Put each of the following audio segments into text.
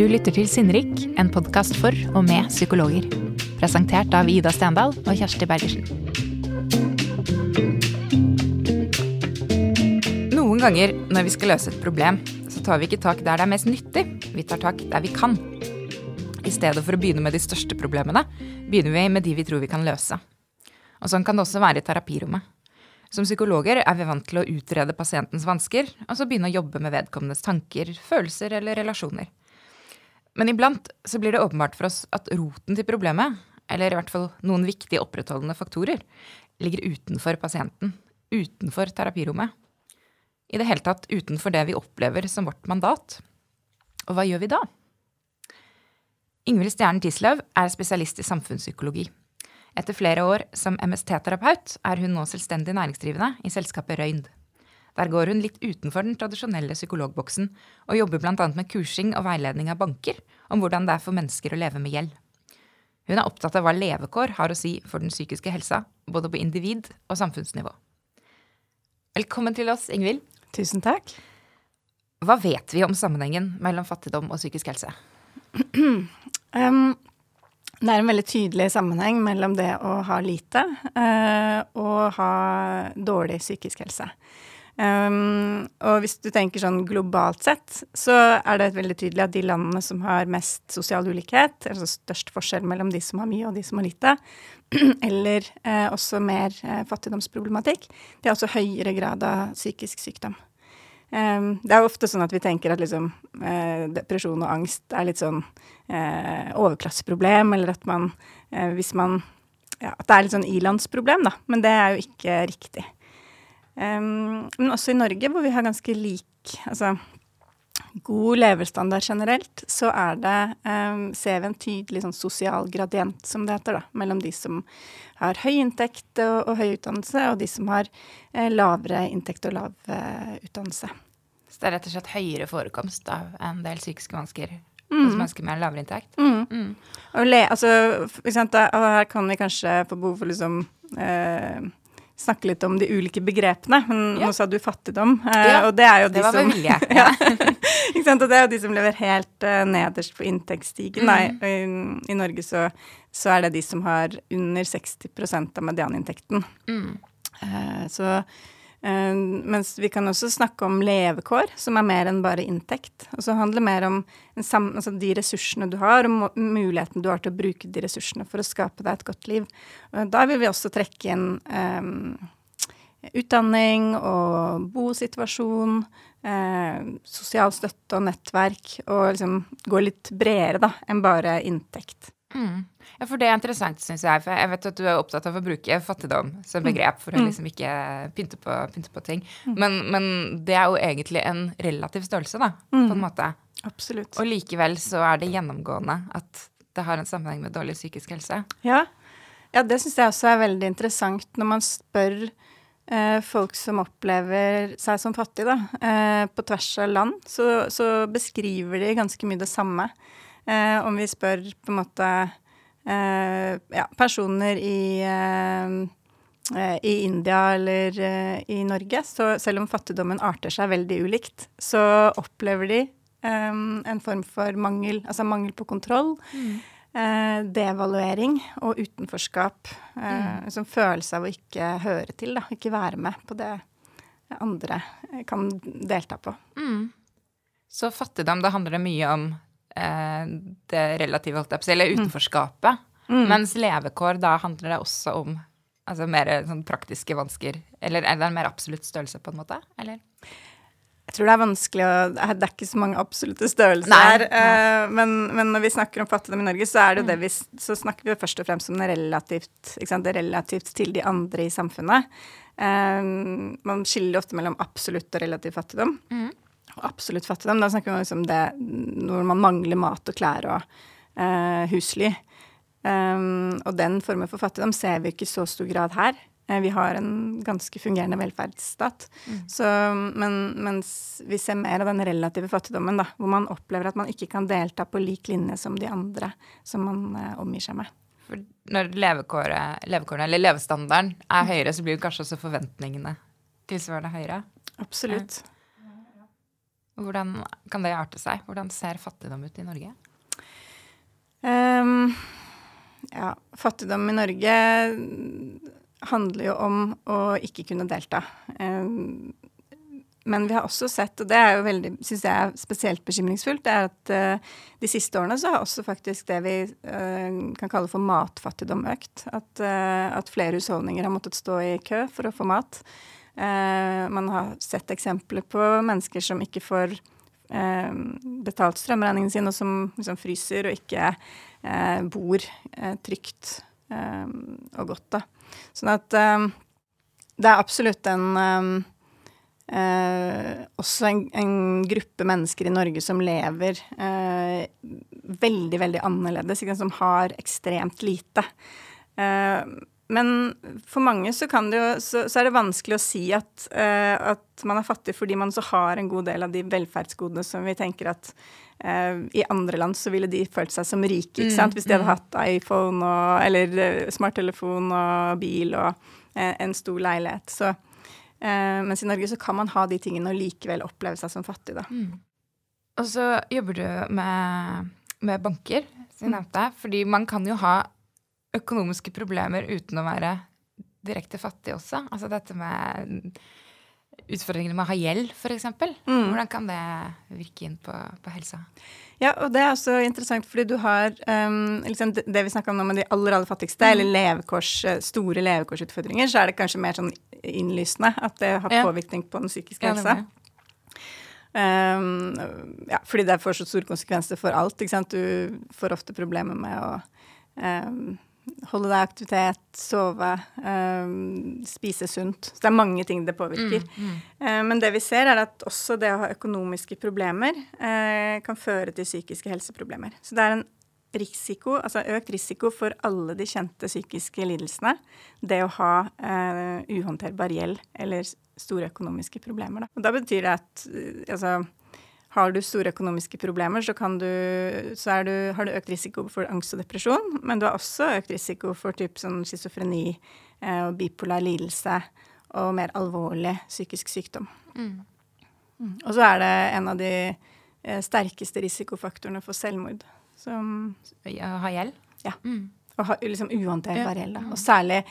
Du lytter til Sinnrik, en podkast for og med psykologer. Presentert av Ida Stendal og Kjersti Bergersen. Noen ganger når vi skal løse et problem, så tar vi ikke tak der det er mest nyttig. Vi tar tak der vi kan. I stedet for å begynne med de største problemene, begynner vi med de vi tror vi kan løse. Og sånn kan det også være i terapirommet. Som psykologer er vi vant til å utrede pasientens vansker, og så begynne å jobbe med vedkommendes tanker, følelser eller relasjoner. Men iblant så blir det åpenbart for oss at roten til problemet, eller i hvert fall noen viktige opprettholdende faktorer, ligger utenfor pasienten, utenfor terapirommet. I det hele tatt utenfor det vi opplever som vårt mandat. Og hva gjør vi da? Ingvild Stjernen Tislaug er spesialist i samfunnspsykologi. Etter flere år som MST-terapeut er hun nå selvstendig næringsdrivende i selskapet Røynd. Der går hun litt utenfor den tradisjonelle psykologboksen og jobber bl.a. med kursing og veiledning av banker om hvordan det er for mennesker å leve med gjeld. Hun er opptatt av hva levekår har å si for den psykiske helsa, både på individ- og samfunnsnivå. Velkommen til oss, Ingvild. Tusen takk. Hva vet vi om sammenhengen mellom fattigdom og psykisk helse? Um, det er en veldig tydelig sammenheng mellom det å ha lite uh, og ha dårlig psykisk helse. Um, og hvis du tenker sånn globalt sett, så er det veldig tydelig at de landene som har mest sosial ulikhet, altså størst forskjell mellom de som har mye og de som har lite, eller uh, også mer uh, fattigdomsproblematikk, de har også høyere grad av psykisk sykdom. Um, det er ofte sånn at vi tenker at liksom, uh, depresjon og angst er litt sånn uh, overklasseproblem, eller at man uh, Hvis man Ja, at det er litt sånn ilandsproblem, da. Men det er jo ikke riktig. Um, men også i Norge, hvor vi har ganske lik Altså god levestandard generelt, så er det um, Ser vi en tydelig sånn sosial gradient, som det heter, da, mellom de som har høy inntekt og, og høy utdannelse, og de som har eh, lavere inntekt og lav eh, utdannelse. Så det er rett og slett høyere forekomst av en del psykiske vansker Mm. hos mennesker med lavere inntekt? Mm. Mm. Og le, altså, for eksempel, og her kan vi kanskje få behov for liksom eh, snakke litt om de ulike begrepene. Men Ja. nå sa du fattigdom, eh, Ja, og det er jo de Det var som vilje. ja. Ikke sant? Og det er jo de som lever helt uh, nederst på inntektsstigen. Mm. Nei, i, i Norge så, så er det de som har under 60% av medianinntekten. Mm. Uh, så mens vi kan også snakke om levekår, som er mer enn bare inntekt. Og så handler det mer om altså de ressursene du har, og muligheten du har til å bruke de ressursene for å skape deg et godt liv. Da vil vi også trekke inn um, utdanning og bosituasjon, eh, sosial støtte og nettverk, og liksom gå litt bredere da, enn bare inntekt. Mm. Ja, for det er interessant, syns jeg. For jeg vet at du er opptatt av å bruke fattigdom som begrep for å liksom ikke pynte på, pynte på ting. Men, men det er jo egentlig en relativ størrelse, da, på en måte. Absolutt. Og likevel så er det gjennomgående at det har en sammenheng med dårlig psykisk helse. Ja, ja det syns jeg også er veldig interessant når man spør eh, folk som opplever seg som fattige, da, eh, på tvers av land, så, så beskriver de ganske mye det samme. Eh, om vi spør på en måte ja, personer i eh, eh, i India eller eh, i Norge, så selv om fattigdommen arter seg veldig ulikt, så opplever de eh, en form for mangel, altså mangel på kontroll, eh, devaluering og utenforskap. Eh, Som følelse av å ikke høre til, da, ikke være med på det andre eh, kan delta på. Mm. Så fattigdom, da handler det mye om eh, det relative, holdt jeg på å si, eller utenforskapet. Mens levekår, da handler det også om altså mer sånn praktiske vansker. Eller er det en mer absolutt størrelse, på en måte? Eller? Jeg tror det er vanskelig å Det er ikke så mange absolutte størrelser her. eh, men, men når vi snakker om fattigdom i Norge, så er det jo det vi Så snakker vi først og fremst om det relativt, det relativt til de andre i samfunnet. Eh, man skiller ofte mellom absolutt og relativ fattigdom. Og absolutt fattigdom, da snakker vi liksom det når man mangler mat og klær og eh, husly. Um, og den formen for fattigdom ser vi ikke i så stor grad her. Eh, vi har en ganske fungerende velferdsstat. Så, men, mens vi ser mer av den relative fattigdommen, da, hvor man opplever at man ikke kan delta på lik linje som de andre som man eh, omgir seg med. For når levekåret, levekårene, eller levestandarden, er høyere, så blir jo kanskje også forventningene tilsvarende høyere. Absolutt. Hvordan kan det arte seg? Hvordan ser fattigdom ut i Norge? Um, ja, fattigdom i Norge handler jo om å ikke kunne delta. Um, men vi har også sett, og det er jo veldig, syns jeg er spesielt bekymringsfullt, det er at uh, de siste årene så har også faktisk det vi uh, kan kalle for matfattigdom økt. At, uh, at, flere husholdninger har måttet stå i kø for å få mat. Man har sett eksempler på mennesker som ikke får betalt strømregningen sin, og som liksom fryser og ikke bor trygt og godt. da. Sånn at det er absolutt en Eh, også en, en, gruppe mennesker i Norge som lever eh, veldig, veldig annerledes, som har ekstremt lite. Eh, men for mange så, det jo, så, så, er det vanskelig å si at, uh, at, man er fattig fordi man så har en god del av de velferdsgodene som vi tenker at uh, i andre land så ville de følt seg som rike, ikke sant? Mm, Hvis de hadde mm. hatt iPhone og, eller eh, smarttelefon og bil og en stor leilighet. Så mens i Norge så kan man ha de tingene og likevel oppleve seg som fattig, da. Mm. Og så jobber du med, med banker, som jeg mm. nevnte. Fordi man kan jo ha økonomiske problemer uten å være direkte fattig også. Altså dette med utfordringene med å ha gjeld, f.eks. Mm. Hvordan kan det virke inn på, på, helsa? Ja, og det er også interessant, fordi du har um, liksom det, vi snakka om nå med de aller, aller fattigste, mm. eller levekors, eh, store levekårsutfordringer, så er det kanskje mer sånn innlysende at det har påvirkning på den psykiske ja, helsa. Um, ja, fordi det får så store konsekvenser for alt. Ikke sant? Du får ofte problemer med å um, holde deg i aktivitet, sove, um, spise sunt. Så det er mange ting det påvirker. Mm, mm. Uh, men det vi ser, er at også det å ha økonomiske problemer uh, kan føre til psykiske helseproblemer. Så det er en risiko, altså økt risiko for alle de kjente psykiske lidelsene, det å ha uh, uhåndterbar gjeld eller store økonomiske problemer. Da. Og da betyr det at altså har du store økonomiske problemer, så, du, så du, har du økt risiko for angst og depresjon. Men du har også økt risiko for typ sånn schizofreni eh, og bipolar lidelse og mer alvorlig psykisk sykdom. Mm. Mm. Og så er det en av de eh, sterkeste risikofaktorene for selvmord. Som Ha gjeld? Ja. Mm. Og ha liksom uhåndterbar gjeld. Og særlig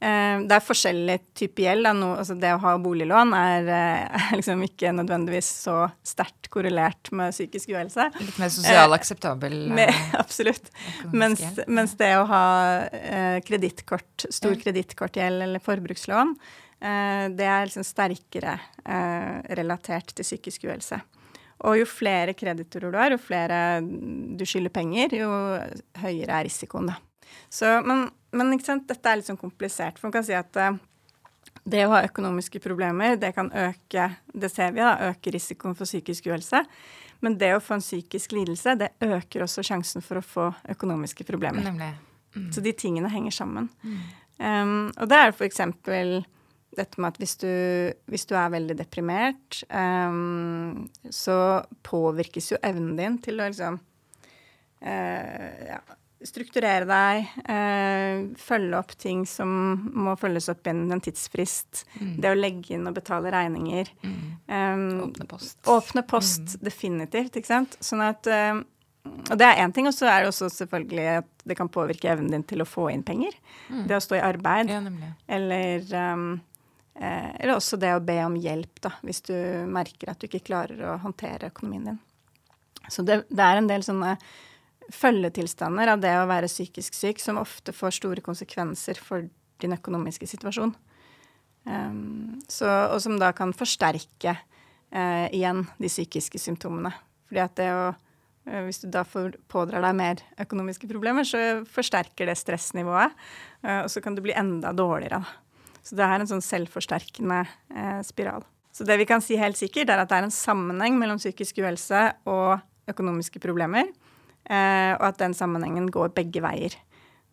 det er forskjellig type gjeld. Altså det å ha boliglån er, eh, er liksom ikke nødvendigvis så sterkt korrelert med psykisk uhelse. Litt mer sosial akseptabel? Med, absolutt. Mens, mens, det å ha eh, kredittkort, stor kredittkortgjeld eller forbrukslån, eh, det er liksom sterkere eh, relatert til psykisk uhelse. Og jo flere kreditorer du har, jo flere du skylder penger, jo høyere er risikoen, da. Så, men, men dette er litt sånn komplisert. For man kan si at uh, det å ha økonomiske problemer, det kan øke Det ser vi, da, øke risikoen for psykisk uhelse. Men det å få en psykisk lidelse, det øker også sjansen for å få økonomiske problemer. Mm. Så de tingene henger sammen. Mm. Um, og det er f.eks. dette med at hvis du, hvis du, er veldig deprimert, um, så påvirkes jo evnen din til å liksom uh, ja, strukturere deg, eh, følge opp ting som må følges opp innen en tidsfrist. Mm. Det å legge inn og betale regninger. Mm. Um, åpne post. Åpne post, mm. definitivt. ikke sant? Sånn at um, Og det er én ting, og så er det også selvfølgelig at det kan påvirke evnen din til å få inn penger. Mm. Det å stå i arbeid. Ja, eller, um, eh, eller også det å be om hjelp, da, hvis du merker at du ikke klarer å håndtere økonomien din. Så det, det er en del sånne følgetilstander av det å være psykisk syk som ofte får store konsekvenser for din økonomiske situasjon. Um, så, og som da kan forsterke uh, igjen de psykiske symptomene. Fordi at det å uh, Hvis du da får, pådrar deg mer økonomiske problemer, så forsterker det stressnivået, uh, og så kan du bli enda dårligere. Så det er en sånn selvforsterkende spiral. Så det vi kan si helt sikkert, er at det er en sammenheng mellom psykisk uhelse og økonomiske problemer. Eh, og at den sammenhengen går begge veier.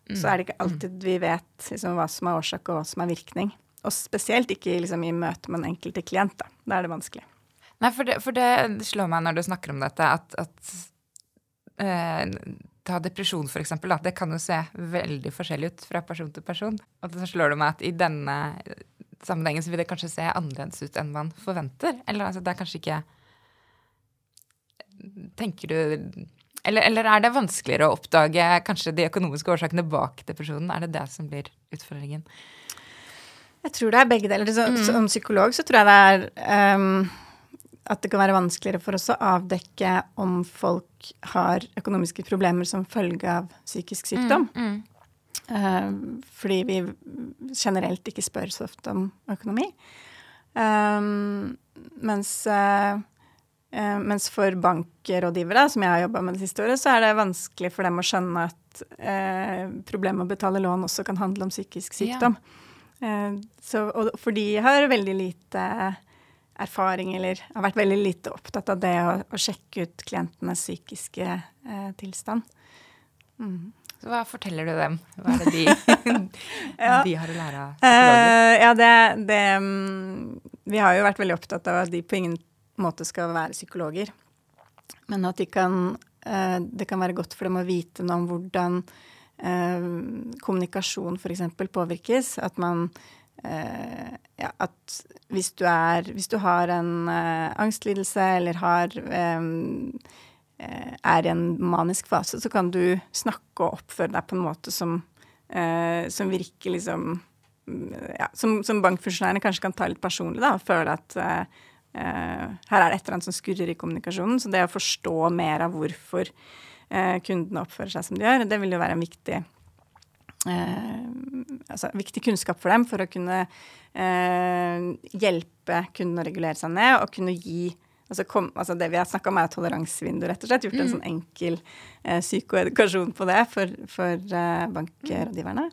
Mm. Så er det ikke alltid vi vet liksom, hva som er årsak og hva som er virkning. Og spesielt ikke liksom, i møte med den enkelte klient. Da, da er det vanskelig. Nei, for det, for det, slår meg når du snakker om dette, at, at eh, ta depresjon, eksempel, det kan jo se veldig forskjellig ut fra person til person. Og så slår det meg at i denne sammenhengen så vil det kanskje se annerledes ut enn man forventer. Eller altså, det er kanskje ikke tenker du eller, eller, er det vanskeligere å oppdage kanskje de økonomiske årsakene bak depresjonen? Er det det som blir utfordringen? Jeg tror det er begge deler. Så, mm. Som psykolog så tror jeg det er um, at det kan være vanskeligere for oss å avdekke om folk har økonomiske problemer som følge av psykisk sykdom. Mm. Mm. Uh, fordi vi generelt ikke spør så ofte om økonomi. Um, mens, uh, uh, mens for bankrådgivere, som jeg har jobba med det siste året, så er det vanskelig for dem å skjønne at problemet med å betale lån også kan handle om psykisk sykdom. Ja. så, og, for de har veldig lite erfaring eller har vært veldig lite opptatt av det å, å sjekke ut klientenes psykiske eh, tilstand. Mm. Så hva forteller du dem? Hva er det de, ja. de har å lære av Uh, ja, det, det um, Vi har jo vært veldig opptatt av at de på ingen måte skal være psykologer. Men at de kan, uh, det kan være godt for dem å vite noe om hvordan uh, kommunikasjon f.eks. påvirkes. At man Uh, ja, at hvis du er Hvis du har en angstlidelse eller har er i en manisk fase, så kan du snakke og oppføre deg på en måte som, som virker liksom ja, som, som bankfunksjonærene kanskje kan ta litt personlig, da, og føle at her er det et eller annet som skurrer i kommunikasjonen. Så det å forstå mer av hvorfor kundene oppfører seg som de gjør, det vil jo være en viktig eh, altså, viktig kunnskap for dem for å kunne eh, hjelpe kunden å regulere seg ned og kunne gi Altså, kom, altså det vi har snakka om, er toleransevindu, rett og slett. Gjort en mm. sånn enkel eh, psykoedukasjon på det for, for eh, bankrådgiverne.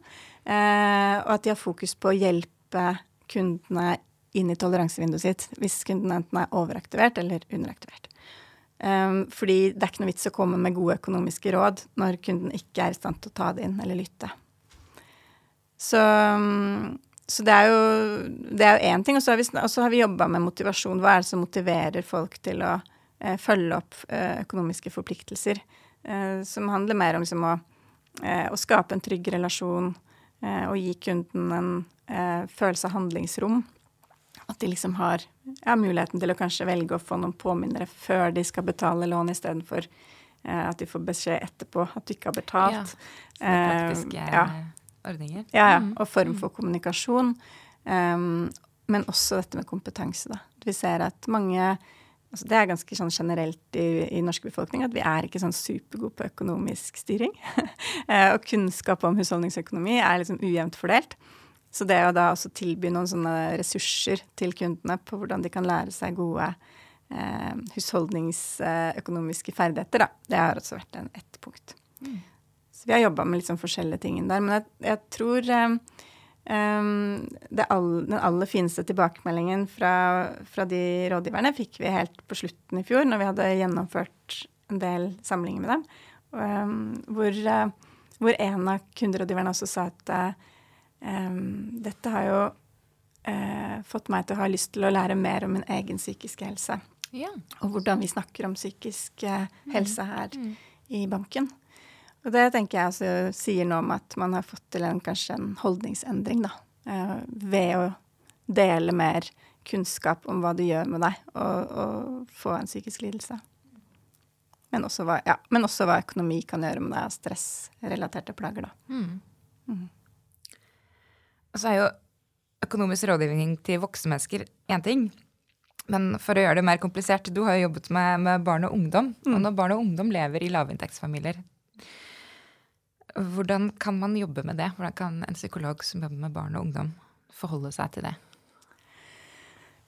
Eh, og at de har fokus på å hjelpe kundene inn i toleransevinduet sitt hvis kunden enten er overaktivert eller underaktivert. Um, fordi det er ikke noe vits å komme med gode økonomiske råd når kunden ikke er i stand til å ta det inn eller lytte. Så, så det er jo én ting. Og så har vi, har vi jobba med motivasjon. Hva er det som motiverer folk til å eh, følge opp eh, økonomiske forpliktelser? Eh, som handler mer om liksom, å, eh, å, skape en trygg relasjon eh, og gi kunden en eh, følelse av handlingsrom. At de liksom har ja, muligheten til å kanskje velge å få noen påminnere før de skal betale lån, istedenfor eh, at de får beskjed etterpå at du ikke har betalt. Ja, så det praktiske... ja ordninger. Ja, ja. Mm. Og form for kommunikasjon. Um, men også dette med kompetanse, da. Vi ser at mange altså Det er ganske sånn generelt i, i norsk befolkning at vi er ikke sånn supergode på økonomisk styring. Eh, og kunnskap om husholdningsøkonomi er liksom ujevnt fordelt. Så det å da også tilby noen sånne ressurser til kundene på hvordan de kan lære seg gode eh, husholdningsøkonomiske ferdigheter, da, det har også vært en, ett punkt. Mm vi har jobba med litt sånn forskjellige ting der. Men jeg, jeg tror um, all, den aller fineste tilbakemeldingen fra, fra, de rådgiverne fikk vi helt på slutten i fjor, når vi hadde gjennomført en del samlinger med dem, um, hvor, uh, hvor, en av kunderådgiverne også sa at um, dette har jo uh, fått meg til å ha lyst til å lære mer om min egen psykiske helse. Ja. Og hvordan vi snakker om psykisk uh, helse her mm. i banken. Og det tenker jeg altså, sier noe om at man har fått til en, kanskje en holdningsendring, da. Uh, ved å dele mer kunnskap om hva det gjør med deg å få en psykisk lidelse. Men også, hva, ja, men også, hva, økonomi kan gjøre med deg av stressrelaterte plager, da. Mm. Og så er jo økonomisk rådgivning til voksne mennesker én ting. Men for å gjøre det mer komplisert, du har jo jobbet med, med barn og ungdom. Mm. Og når barn og ungdom lever i lavinntektsfamilier, hvordan kan man jobbe med det? Hvordan kan en psykolog som jobber med barn og ungdom, forholde seg til det?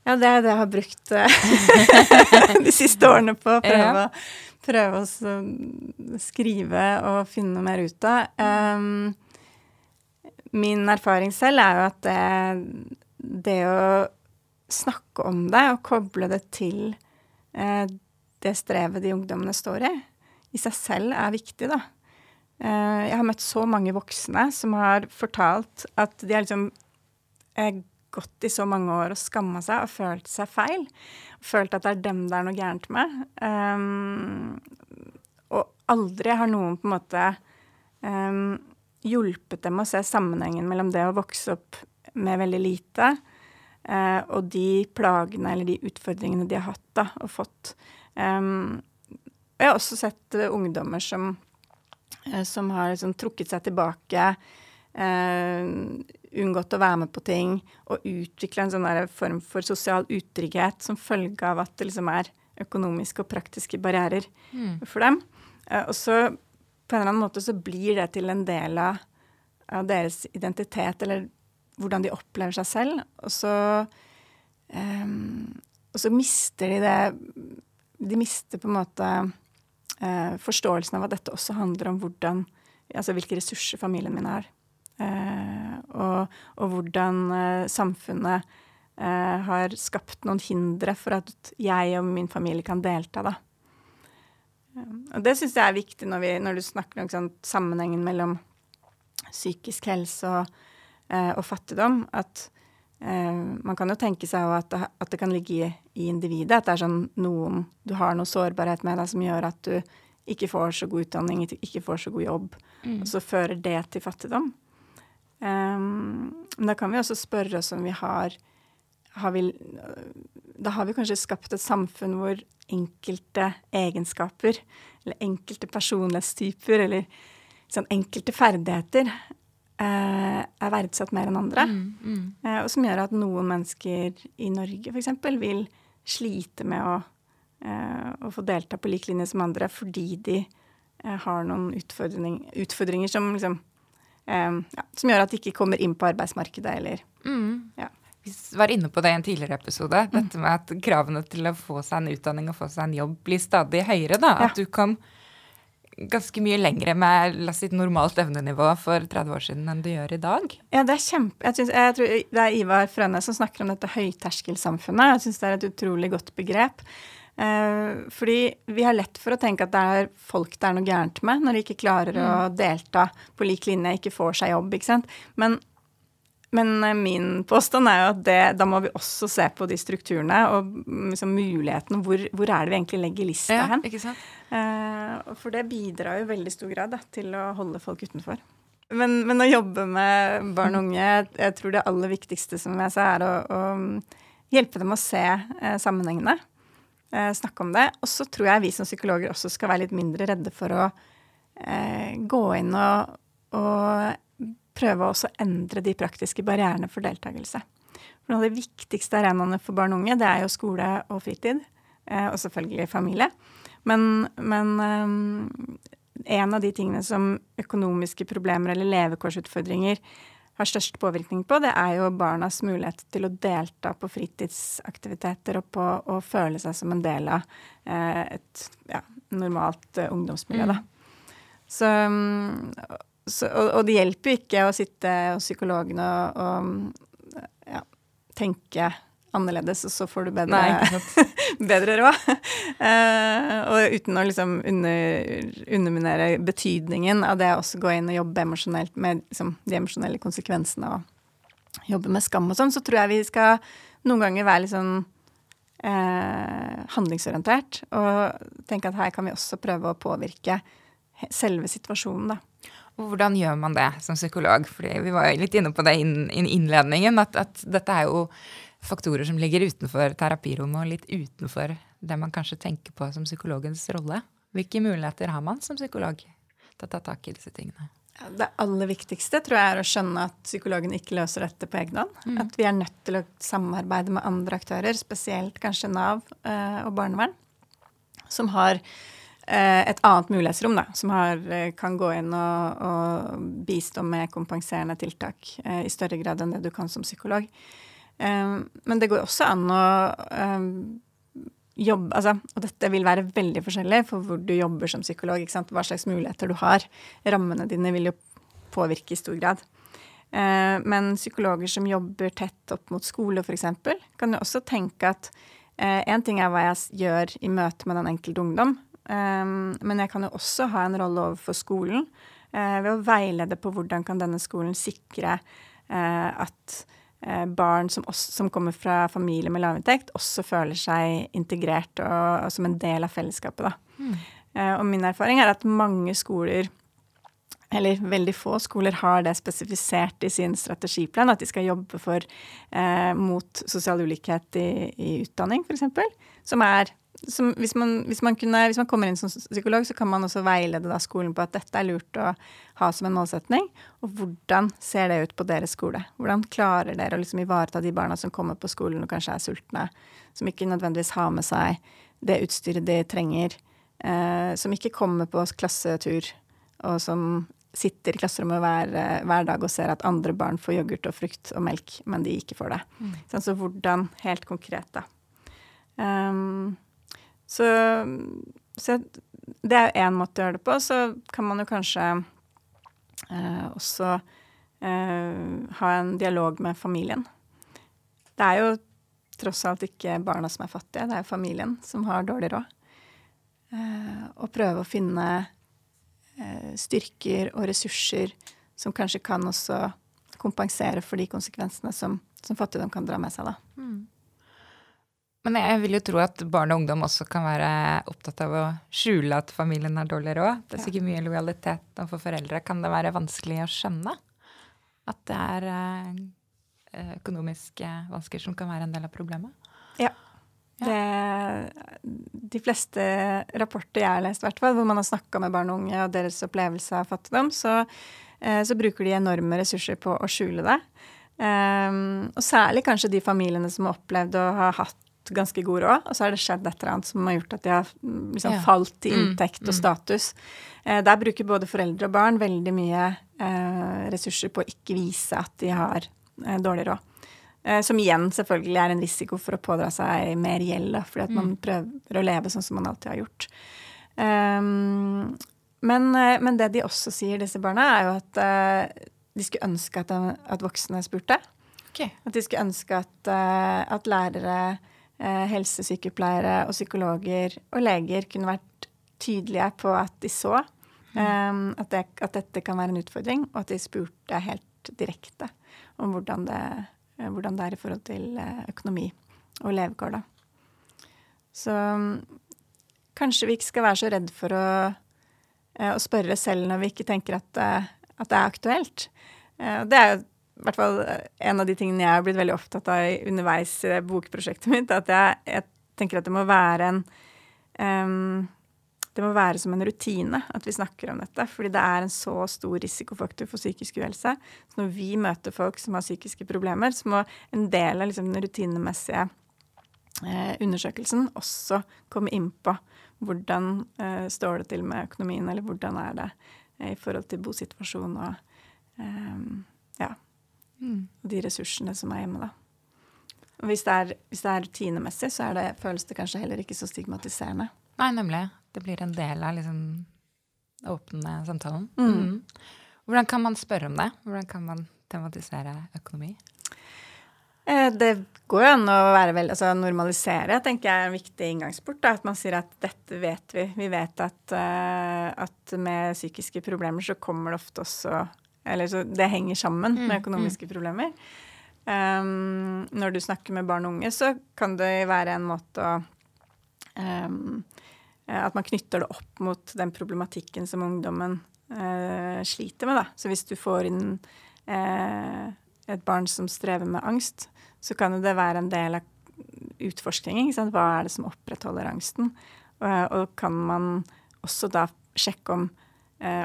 Ja, det er det jeg har brukt eh, de siste årene på å prøve, ja. prøve å skrive og finne mer ut av. Um, min erfaring selv er jo at det, det, å snakke om det og koble det til eh, det strevet de ungdommene står i, i seg selv er viktig, da. Eh, jeg har møtt så mange voksne som har fortalt at de har liksom eh, gått i så mange år og skamma seg og følt seg feil. Følt at det er dem det er noe gærent med. Um, og aldri har noen på en måte um, hjulpet dem å se sammenhengen mellom det å vokse opp med veldig lite eh, og de plagene eller de utfordringene de har hatt da, og fått. Um, jeg har også sett uh, ungdommer som, uh, som har liksom, trukket seg tilbake, unngått å være med på ting og utvikle en sånn form for sosial utrygghet som følge av at det liksom er økonomiske og praktiske barrierer mm. for dem. og så på en eller annen måte så blir det til en del av, deres identitet, eller hvordan de opplever seg selv. Og så, um, og så mister de det De mister på en måte uh, forståelsen av at dette også handler om hvordan, altså hvilke ressurser familien min har. Uh, og, og, hvordan uh, samfunnet har skapt noen hindre for at jeg og min familie kan delta, da. Og det syns jeg er viktig når, vi, når du snakker om sånn, sammenhengen mellom psykisk helse og Eh, og fattigdom. At eh, man kan jo tenke seg at det, at det kan ligge i, i, individet. At det er sånn noen Du har noe sårbarhet med deg som gjør at du ikke får så god utdanning, ikke får så god jobb. Mm. Og så fører det til fattigdom. Um, men da kan vi også spørre oss om vi har, har vi, Da har vi kanskje skapt et samfunn hvor enkelte egenskaper, eller enkelte personlighetstyper, eller sånn enkelte ferdigheter eh, er verdsatt mer enn andre. Mm, mm. Eh, og som gjør at noen mennesker i Norge f.eks. vil slite med å, eh, å, få delta på lik linje som andre fordi de eh, har noen utfordring, utfordringer som liksom eh, ja, Som gjør at de ikke kommer inn på arbeidsmarkedet eller mm. Vi var inne på det i en tidligere episode. Mm. Dette med at kravene til å få seg en utdanning og få seg en jobb blir stadig høyere. da, At ja. du kan ganske mye lengre med la oss si, normalt evnenivå for 30 år siden enn du gjør i dag? Ja, det er kjempe... Jeg, synes, jeg tror Det er Ivar Frønnes som snakker om dette høyterskelsamfunnet. Jeg syns det er et utrolig godt begrep. Eh, fordi vi har lett for å tenke at det er folk det er noe gærent med, når de ikke klarer mm. å delta på lik linje, ikke får seg jobb, ikke sant. Men men eh, min påstand er jo at det, da må vi også se på de strukturene og liksom mulighetene. Hvor, hvor, er det vi egentlig legger lista ja, hen? Ikke sant? Eh, for det bidrar jo i veldig stor grad da, til å holde folk utenfor. Men, men, å jobbe med barn og unge, jeg tror det aller viktigste som jeg sa, er å, å, hjelpe dem å se eh, sammenhengene. Eh, snakke om det. Og så tror jeg vi som psykologer også skal være litt mindre redde for å eh, gå inn og, og prøve å endre de praktiske barrierene for deltakelse. For noe av de viktigste arenaene for barn og unge, det er jo skole og fritid. Eh, og selvfølgelig familie. Men, men um, en av de tingene som økonomiske problemer eller levekårsutfordringer har størst påvirkning på, det er jo barnas mulighet til å delta på fritidsaktiviteter og på å føle seg som en del av eh, et ja, normalt ungdomsmiljø. Da. Mm. Så, um, så, og, og, det hjelper jo ikke å sitte hos psykologen og, og ja, tenke annerledes, og så får du bedre, Nei, bedre råd. uh, og uten å liksom under, underminere betydningen av det å også gå inn og jobbe emosjonelt med liksom, de emosjonelle konsekvensene og jobbe med skam og sånn, så tror jeg vi skal noen ganger være litt sånn uh, handlingsorientert og tenke at her kan vi også prøve å påvirke selve situasjonen, da. Hvordan gjør man det som psykolog? Fordi vi var jo litt inne på det i innledningen, at, at, dette er jo faktorer som ligger utenfor terapirommet og litt utenfor det man kanskje tenker på som psykologens rolle. Hvilke muligheter har man som psykolog til å ta tak i disse tingene? Det aller viktigste tror jeg er å skjønne at psykologen ikke løser dette på egen hånd. Mm. At vi er nødt til å samarbeide med andre aktører, spesielt kanskje Nav eh, og barnevern, som har et annet mulighetsrom, da, som har, eh, kan gå inn og, og, bistå med kompenserende tiltak eh, i større grad enn det du kan som psykolog. men det går også an å jobbe altså, Og dette vil være veldig forskjellig for hvor du jobber som psykolog. Hva slags muligheter du har. Rammene dine vil jo påvirke i stor grad. men psykologer som jobber tett opp mot skole, f.eks., kan jo også tenke at én ting er hva jeg gjør i møte med den enkelte ungdom, men jeg kan jo også ha en rolle overfor skolen uh, ved å veilede på hvordan kan denne skolen sikre uh, at uh, barn som, også, som, kommer fra familier med lavinntekt, også føler seg integrert og, og, som en del av fellesskapet. Mm. og min erfaring er at mange skoler eller veldig få skoler har det spesifisert i sin strategiplan, at de skal jobbe for, mot sosial ulikhet i, i utdanning, f.eks. Som er hvis, man, hvis, man kunne, hvis, man, kommer inn som psykolog, så kan man også veilede da skolen på at dette er lurt å ha som en målsetning. Og hvordan ser det ut på deres skole? Hvordan klarer dere å liksom ivareta de barna som kommer på skolen og kanskje er sultne, som ikke nødvendigvis har med seg det utstyret de trenger, eh, som ikke kommer på klassetur, og som sitter i klasserommet hver, hver, dag og ser at andre barn får yoghurt og frukt og melk, men de ikke får det. Mm. Sånn, så hvordan, helt konkret, da. Um, så, så, det er én måte å gjøre det på. Så kan man jo kanskje eh, også eh, ha en dialog med familien. Det er jo tross alt ikke barna som er fattige, det er familien som har dårlig råd. Eh, og prøve å finne Eh, styrker og ressurser som kanskje kan også kompensere for de konsekvensene som, som fattigdom kan dra med seg. Da. Mm. Men jeg vil jo tro at barn og ungdom også kan være opptatt av å skjule at familien har dårlig råd. Det er sikkert mye lojalitet overfor foreldre. Kan det være vanskelig å skjønne at det er eh, økonomiske vansker som kan være en del av problemet? Ja. Det, de fleste rapporter jeg har lest, hvor man har snakka med barn og unge og deres opplevelse av fattigdom, så, eh, så, bruker de enorme ressurser på å skjule det. Um, og særlig kanskje de familiene som har opplevd å ha hatt ganske god råd, og så har det skjedd et eller annet som har gjort at de har mm, liksom, ja. falt i mm, inntekt mm, og status. Eh, der bruker både foreldre og barn veldig mye eh, ressurser på å ikke vise at de har eh, dårlig råd. Eh, som igjen selvfølgelig er en risiko for å pådra seg mer gjeld, fordi at man mm. prøver å leve sånn som man alltid har gjort. Um, men, eh, men, det de også sier, disse barna, er jo at uh, de skulle ønske at, at voksne spurte. Okay. At de skulle ønske at, at lærere, helsesykepleiere og psykologer og leger kunne vært tydelige på at de så um, at, det, at, dette kan være en utfordring, og at de spurte helt direkte om hvordan det Eh, hvordan det er i forhold til eh, økonomi og levekår, da. Så mm, kanskje vi ikke skal være så redd for å, eh, å spørre selv når vi ikke tenker at, at det er aktuelt. Det er jo hvert fall en av de tingene jeg har blitt veldig opptatt av underveis i bokprosjektet mitt. At jeg, jeg tenker at det må være en um, det må være som en rutine at vi snakker om dette. Fordi det er en så stor risikofaktor for psykisk uhelse. Så når vi møter folk som har psykiske problemer, så må en del av liksom den rutinemessige eh, undersøkelsen også komme inn på hvordan eh, står det til med økonomien, eller hvordan er det eh, i forhold til bosituasjon og mm. de ressursene som er hjemme, da. Og hvis det er, hvis det er rutinemessig, så det, føles det kanskje heller ikke så stigmatiserende. Nei, nemlig. Det blir en del av liksom åpne samtalen. Mm. Mm. Hvordan kan man spørre om det? Hvordan kan man tematisere økonomi? Eh, det går jo an å være vel, altså normalisere, tenker jeg er en viktig inngangsport. Da. At man sier at dette vet vi. Vi vet at, uh, at med psykiske problemer så kommer det ofte også Eller så det henger sammen mm, med økonomiske mm. problemer. Um, når du snakker med barn og unge, så kan det være en måte å um, at man knytter det opp mot den problematikken som ungdommen uh, sliter med. Da. Så hvis du får inn uh, et barn som strever med angst, så kan det være en del av utforskningen. Hva er det som opprettholder angsten? Og, og kan man også da sjekke om,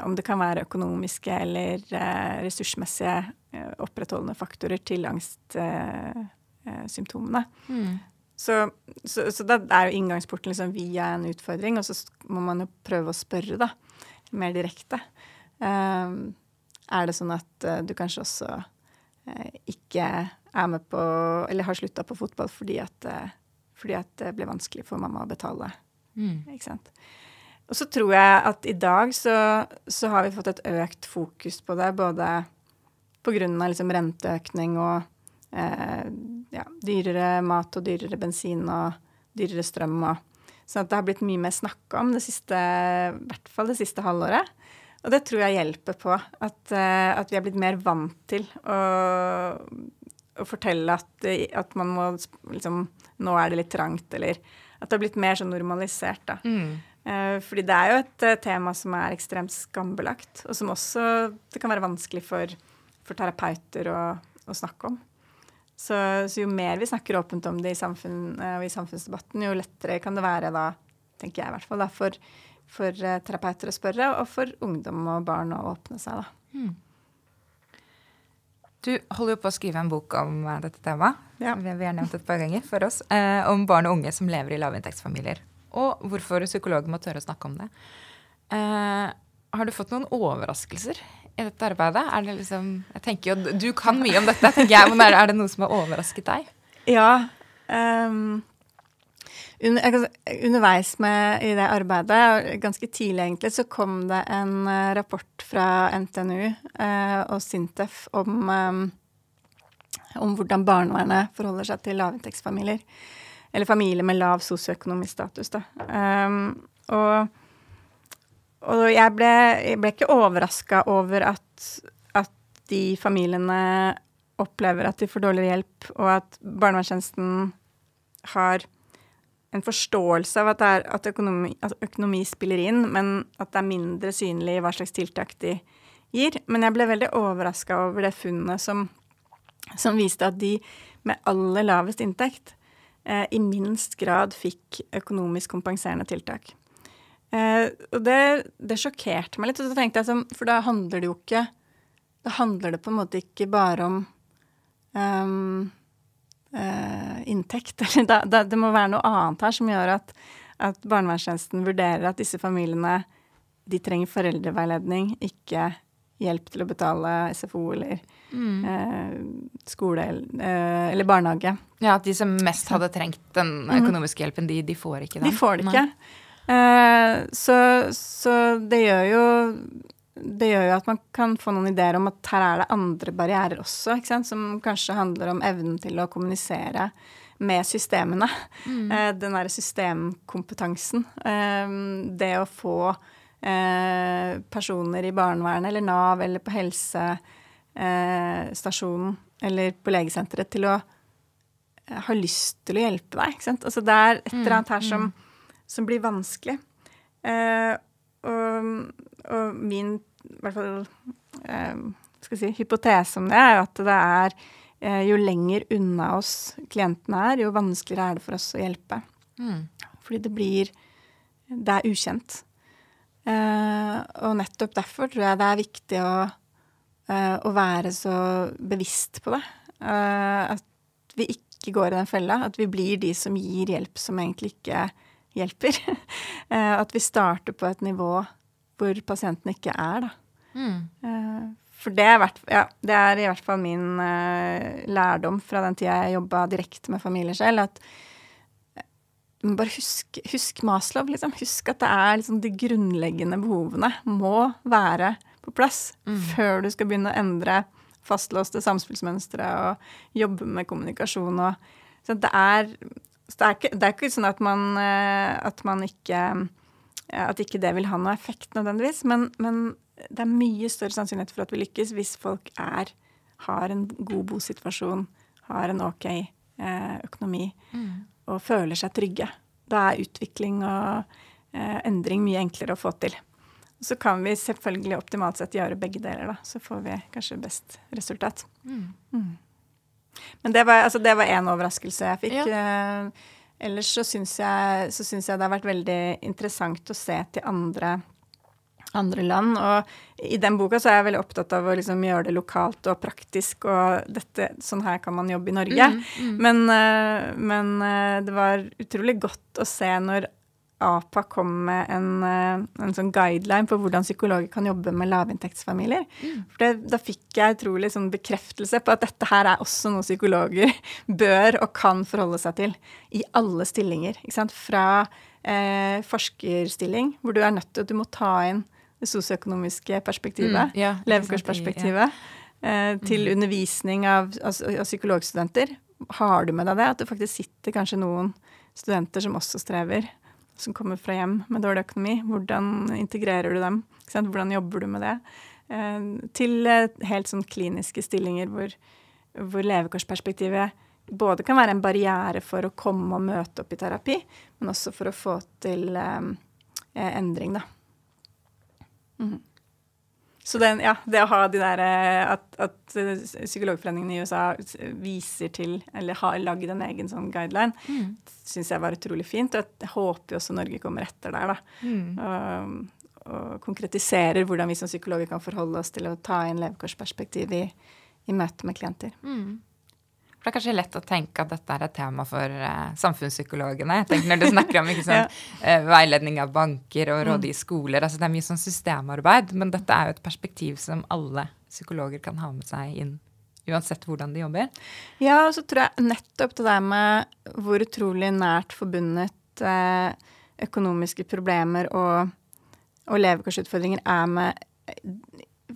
om det kan være økonomiske eller eh, ressursmessige eh, opprettholdende faktorer til angstsymptomene. Mm. Så, så, så, da er jo inngangsporten liksom via en utfordring, og så må man jo prøve å spørre, da, mer direkte. Um, er det sånn at uh, du kanskje også uh, ikke er med på Eller har slutta på fotball fordi at, uh, fordi at, det ble vanskelig for mamma å betale? Mm. Ikke sant. Og så tror jeg at i dag så, så, har vi fått et økt fokus på det, både av liksom renteøkning og eh, ja, dyrere mat og dyrere bensin og dyrere strøm. Og, sånn at det har blitt mye mer snakka om det siste, i hvert fall det siste halvåret. Og det tror jeg hjelper på. At, eh, at vi er blitt mer vant til å, å fortelle at, at, man må liksom Nå er det litt trangt, eller at det har blitt mer sånn normalisert, da. Mm. Eh, fordi det er jo et uh, tema som er ekstremt skambelagt, og som også det kan være vanskelig for, for terapeuter å, å snakke om. Så, så, jo mer vi snakker åpent om det i, samfunn, og i samfunnsdebatten, jo lettere kan det være da, tenker jeg i hvert fall, da, for, for terapeuter å spørre, og for ungdom og barn å åpne seg, da. Mm. Du holder jo på å skrive en bok om dette temaet. Ja. Vi, har nevnt det et par ganger for oss. om barn og unge som lever i lavinntektsfamilier. Og hvorfor psykologer må tørre å snakke om det. har du fått noen overraskelser i dette arbeidet? Er det liksom Jeg tenker jo Du kan mye om dette, tenker jeg, men er, er det noe som har overrasket deg? Ja. Um, under, underveis med, i det arbeidet, ganske tidlig egentlig, så kom det en uh, rapport fra NTNU uh, og Sintef om, um, om hvordan barnevernet forholder seg til lavinntektsfamilier. Eller familier med lav sosioøkonomisk status, da. Um, og og jeg ble, jeg ble ikke overraska over at, at, de familiene opplever at de får dårligere hjelp, og at barnevernstjenesten har en forståelse av at, er, at, økonomi, at, økonomi, spiller inn, men at det er mindre synlig hva slags tiltak de gir. Men jeg ble veldig overraska over det funnet som, som, viste at de med aller lavest inntekt i minst grad fikk økonomisk kompenserende tiltak. Eh, og det, det, sjokkerte meg litt. Og så tenkte jeg For da handler det jo ikke Da handler det på en måte ikke bare om um, uh, inntekt. Da, da, det må være noe annet her som gjør at, at barnevernstjenesten vurderer at disse familiene de trenger foreldreveiledning, ikke hjelp til å betale SFO eller mm. eh, skole eh, eller barnehage. Ja, at de som mest hadde trengt den mm. økonomiske hjelpen, de, de får ikke den. De får det ikke. Eh, så, så, det gjør jo det gjør jo at man kan få noen ideer om at her er det andre barrierer også, som kanskje handler om evnen til å kommunisere med systemene. Mm. Eh, den derre systemkompetansen. Eh, det å få eh, personer i barnevernet eller Nav eller på helsestasjonen eller på legesenteret til å ha lyst til å hjelpe deg. Ikke sant? Altså det er et eller annet her som mm som blir vanskelig. Eh, og, og, min i hvert fall eh, skal si, hypotese om det er jo at det er eh, jo lenger unna oss klientene er, jo vanskeligere er det for oss å hjelpe. Mm. Fordi det blir Det er ukjent. Eh, og nettopp derfor tror jeg det er viktig å, eh, å være så bevisst på det. Eh, at vi ikke går i den fella. At vi blir de som gir hjelp som egentlig ikke hjelper. Eh, at vi starter på et nivå hvor pasienten ikke er, da. Mm. Eh, for det er, hvert, ja, det er, i hvert fall min lærdom fra den tida jeg jobba direkte med familier selv, at bare husk, husk Maslow, liksom. Husk at det er liksom de grunnleggende behovene må være på plass mm. før du skal begynne å endre fastlåste samspillsmønstre og jobbe med kommunikasjon og så det er så det er, ikke, det er ikke, sånn at man, eh, at man ikke eh, At ikke det vil ha noe effekt nødvendigvis. Men, men, det er mye større sannsynlighet for at vi lykkes hvis folk er, har en god bosituasjon, har en ok eh, økonomi mm. Og føler seg trygge. Da er utvikling og endring mye enklere å få til. Så kan vi selvfølgelig optimalt sett gjøre begge deler, da. Så får vi kanskje best resultat. Mm. Mm. Men det var, altså, det var en overraskelse jeg fikk. Ja. Eh, ellers så syns jeg, jeg det har vært veldig interessant å se til andre, andre land. Og i den boka så er jeg veldig opptatt av å liksom gjøre det lokalt og praktisk, og dette, sånn her kan man jobbe i Norge. Mm, mm. Men, eh, men eh, det var utrolig godt å se når APA kom med en, eh, en, sånn guideline på hvordan psykologer kan jobbe med lavinntektsfamilier. Mm. For det, Da fikk jeg utrolig sånn bekreftelse på at dette her er også noe psykologer bør og kan forholde seg til i alle stillinger. ikke sant? Fra eh, forskerstilling, hvor du er nødt til at du må ta inn det sosioøkonomiske perspektivet, mm, ja, levekårsperspektivet, ja. eh, til mm. undervisning av, av, av psykologstudenter. Har du med deg det? At det faktisk sitter kanskje noen studenter som også strever som kommer fra hjem med dårlig økonomi. Hvordan integrerer du dem? Hvordan jobber du med det? Eh, til helt sånn kliniske stillinger hvor, hvor levekårsperspektivet både kan være en barriere for å komme og møte opp i terapi, men også for å få til um, endring, da. Mm. Så den, ja, det å ha de der eh, at, at eh, Psykologforeningen i USA viser til, eller har lagd en egen sånn guideline, mm. syns jeg var utrolig fint. Og jeg håper jo også Norge kommer etter der, da. Mm. Og, og, konkretiserer hvordan vi som psykologer kan forholde oss til å ta inn levekårsperspektiv i, i møte med klienter. Mm. For det er kanskje lett å tenke at dette er et tema for uh, samfunnspsykologene. Jeg tenker Når du snakker om ikke sånn, uh, veiledning av banker og råd i mm. skoler altså Det er mye sånn systemarbeid, men dette er jo et perspektiv som alle psykologer kan ha med seg inn. Uansett hvordan de jobber. Ja, og så tror jeg nettopp det der med hvor utrolig nært forbundet uh, økonomiske problemer og, og levekårsutfordringer er med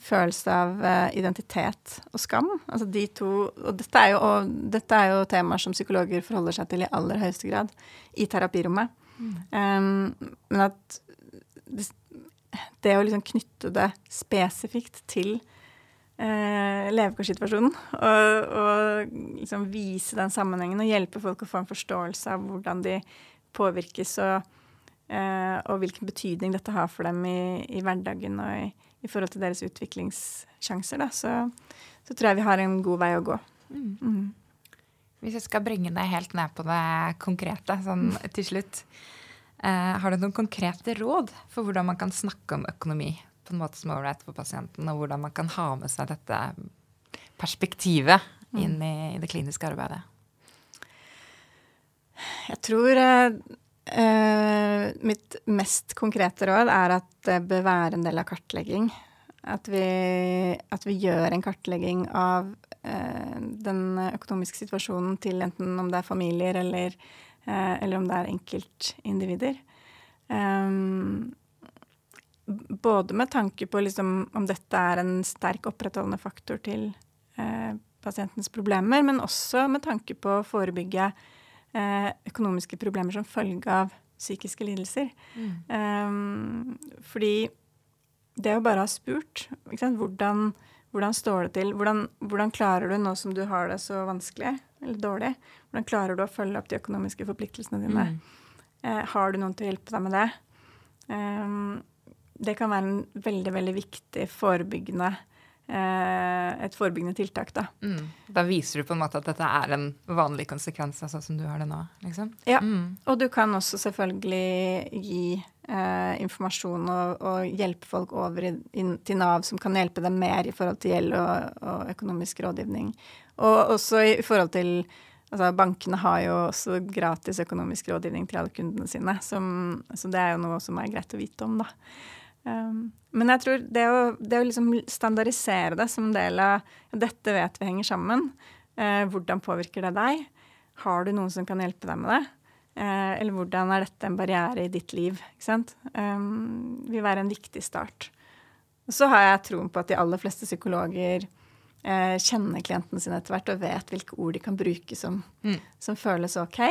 følelse av uh, identitet og skam. Altså de to Og dette er, jo, og dette er jo temaer som psykologer forholder seg til i aller høyeste grad i terapirommet. Mm. Um, men at det, det, å liksom knytte det spesifikt til uh, levekårssituasjonen og, og, liksom vise den sammenhengen og hjelpe folk å få en forståelse av hvordan de påvirkes og, uh, og hvilken betydning dette har for dem i, i hverdagen og i i forhold til deres utviklingssjanser, da, så, så, tror jeg vi har en god vei å gå. Mm. Mm. Hvis jeg skal bringe deg helt ned på det konkrete sånn mm. til slutt, eh, har du noen konkrete råd for hvordan man kan snakke om økonomi på en måte som er ålreit for pasienten, og hvordan man kan ha med seg dette perspektivet mm. inn i, i det kliniske arbeidet? Jeg tror eh, Uh, mitt mest konkrete råd er at det bør være en del av kartlegging. At vi, at vi gjør en kartlegging av uh, den økonomiske situasjonen til enten om det er familier eller, uh, eller om det er enkeltindivider. Um, både med tanke på liksom, om dette er en sterk opprettholdende faktor til pasientens problemer, men også med tanke på å forebygge Eh, økonomiske problemer som følge av psykiske lidelser. Mm. Um, fordi det å bare ha spurt hvordan, hvordan, står det til? Hvordan, hvordan, klarer du, nå som du har det så vanskelig eller dårlig, hvordan klarer du å følge opp de økonomiske forpliktelsene dine? Mm. Eh, har du noen til å hjelpe deg med det? Um, det kan være en veldig, veldig viktig forebyggende Eh, et forebyggende tiltak, da. Mm. Da viser du på en måte at dette er en vanlig konsekvens av sånn som du har det nå? liksom? Ja, mm. og du kan også selvfølgelig gi eh, informasjon og, og, hjelpe folk over inn til Nav, som kan hjelpe dem mer i forhold til gjeld og, og økonomisk rådgivning. Og også i forhold til Altså, bankene har jo også gratis økonomisk rådgivning til alle kundene sine, som, så det er jo noe som er greit å vite om, da. Um, men jeg tror det å, det å liksom standardisere det som en del av Dette vet vi henger sammen. Uh, hvordan påvirker det deg? Har du noen som kan hjelpe deg med det? Uh, eller hvordan er dette en barriere i ditt liv? Ikke sant? Um, vil være en viktig start. Og så har jeg troen på at de aller fleste psykologer uh, kjenner klientene sine etter hvert og vet hvilke ord de kan bruke som, mm. som føles ok.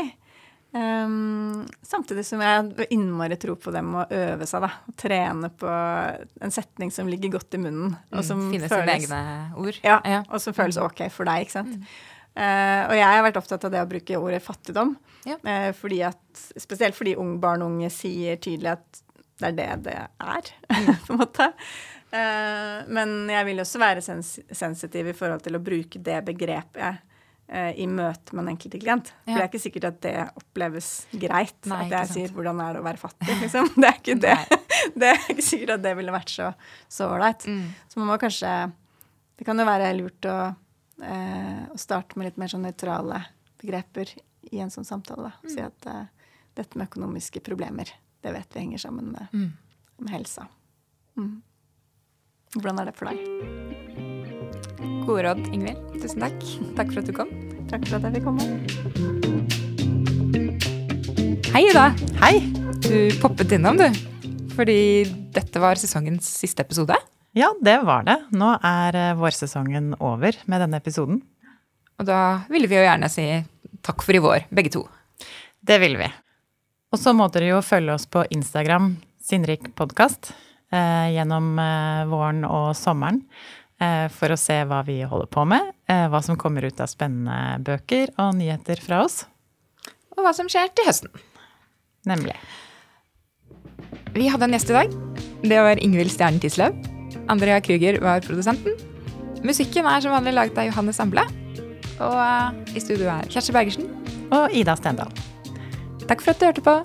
Um, samtidig som jeg har innmari tro på dem å øve seg, da. Trene på en setning som ligger godt i munnen. Og mm, som mm, Finne føles, sine egne ord. Ja, ja, og som føles mm. ok for deg, ikke sant. Mm. Uh, og jeg har vært opptatt av det å bruke ordet fattigdom. Ja. Uh, fordi at, spesielt fordi ung, barn og unge sier tydelig at det er det det er, mm. på en måte. Uh, men jeg vil også være sens sensitiv i forhold til å bruke det begrepet i møte med en enkelte klient. Ja. For det er ikke sikkert at det oppleves greit. Nei, at jeg sier 'hvordan er det å være fattig', liksom. Det er ikke det. det er ikke sikkert at det ville vært så ålreit. Mm. Så man må kanskje Det kan jo være lurt å, eh, å starte med litt mer sånn nøytrale begreper i en sånn samtale. Da. Mm. Si at eh, dette med økonomiske problemer, det vet vi henger sammen med, mm. med helsa. Mm. Hvordan er det for deg? Gode råd, Ingvild. Tusen takk. Takk for at du kom. Takk for at jeg fikk komme. Hei, Ida. Hei. Du poppet innom, du. Fordi dette var sesongens siste episode. Ja, det var det. Nå er eh, vårsesongen over med denne episoden. Og da ville vi jo gjerne si takk for i vår, begge to. Det vil vi. Og så må dere jo følge oss på Instagram, Sinnrik podkast, eh, gjennom eh, våren og sommeren. Eh, for å se hva vi holder på med, eh, hva som kommer ut av spennende bøker og nyheter fra oss. Og hva som skjer til høsten. Nemlig. Vi hadde en gjest i dag. Det var Ingvild Stjernen Tisløv. Andrea Kruger var produsenten. Musikken er som vanlig laget av Johanne Samble. Og eh, i studio er Kjersti Bergersen. Og Ida Stendal. Takk for at du hørte på.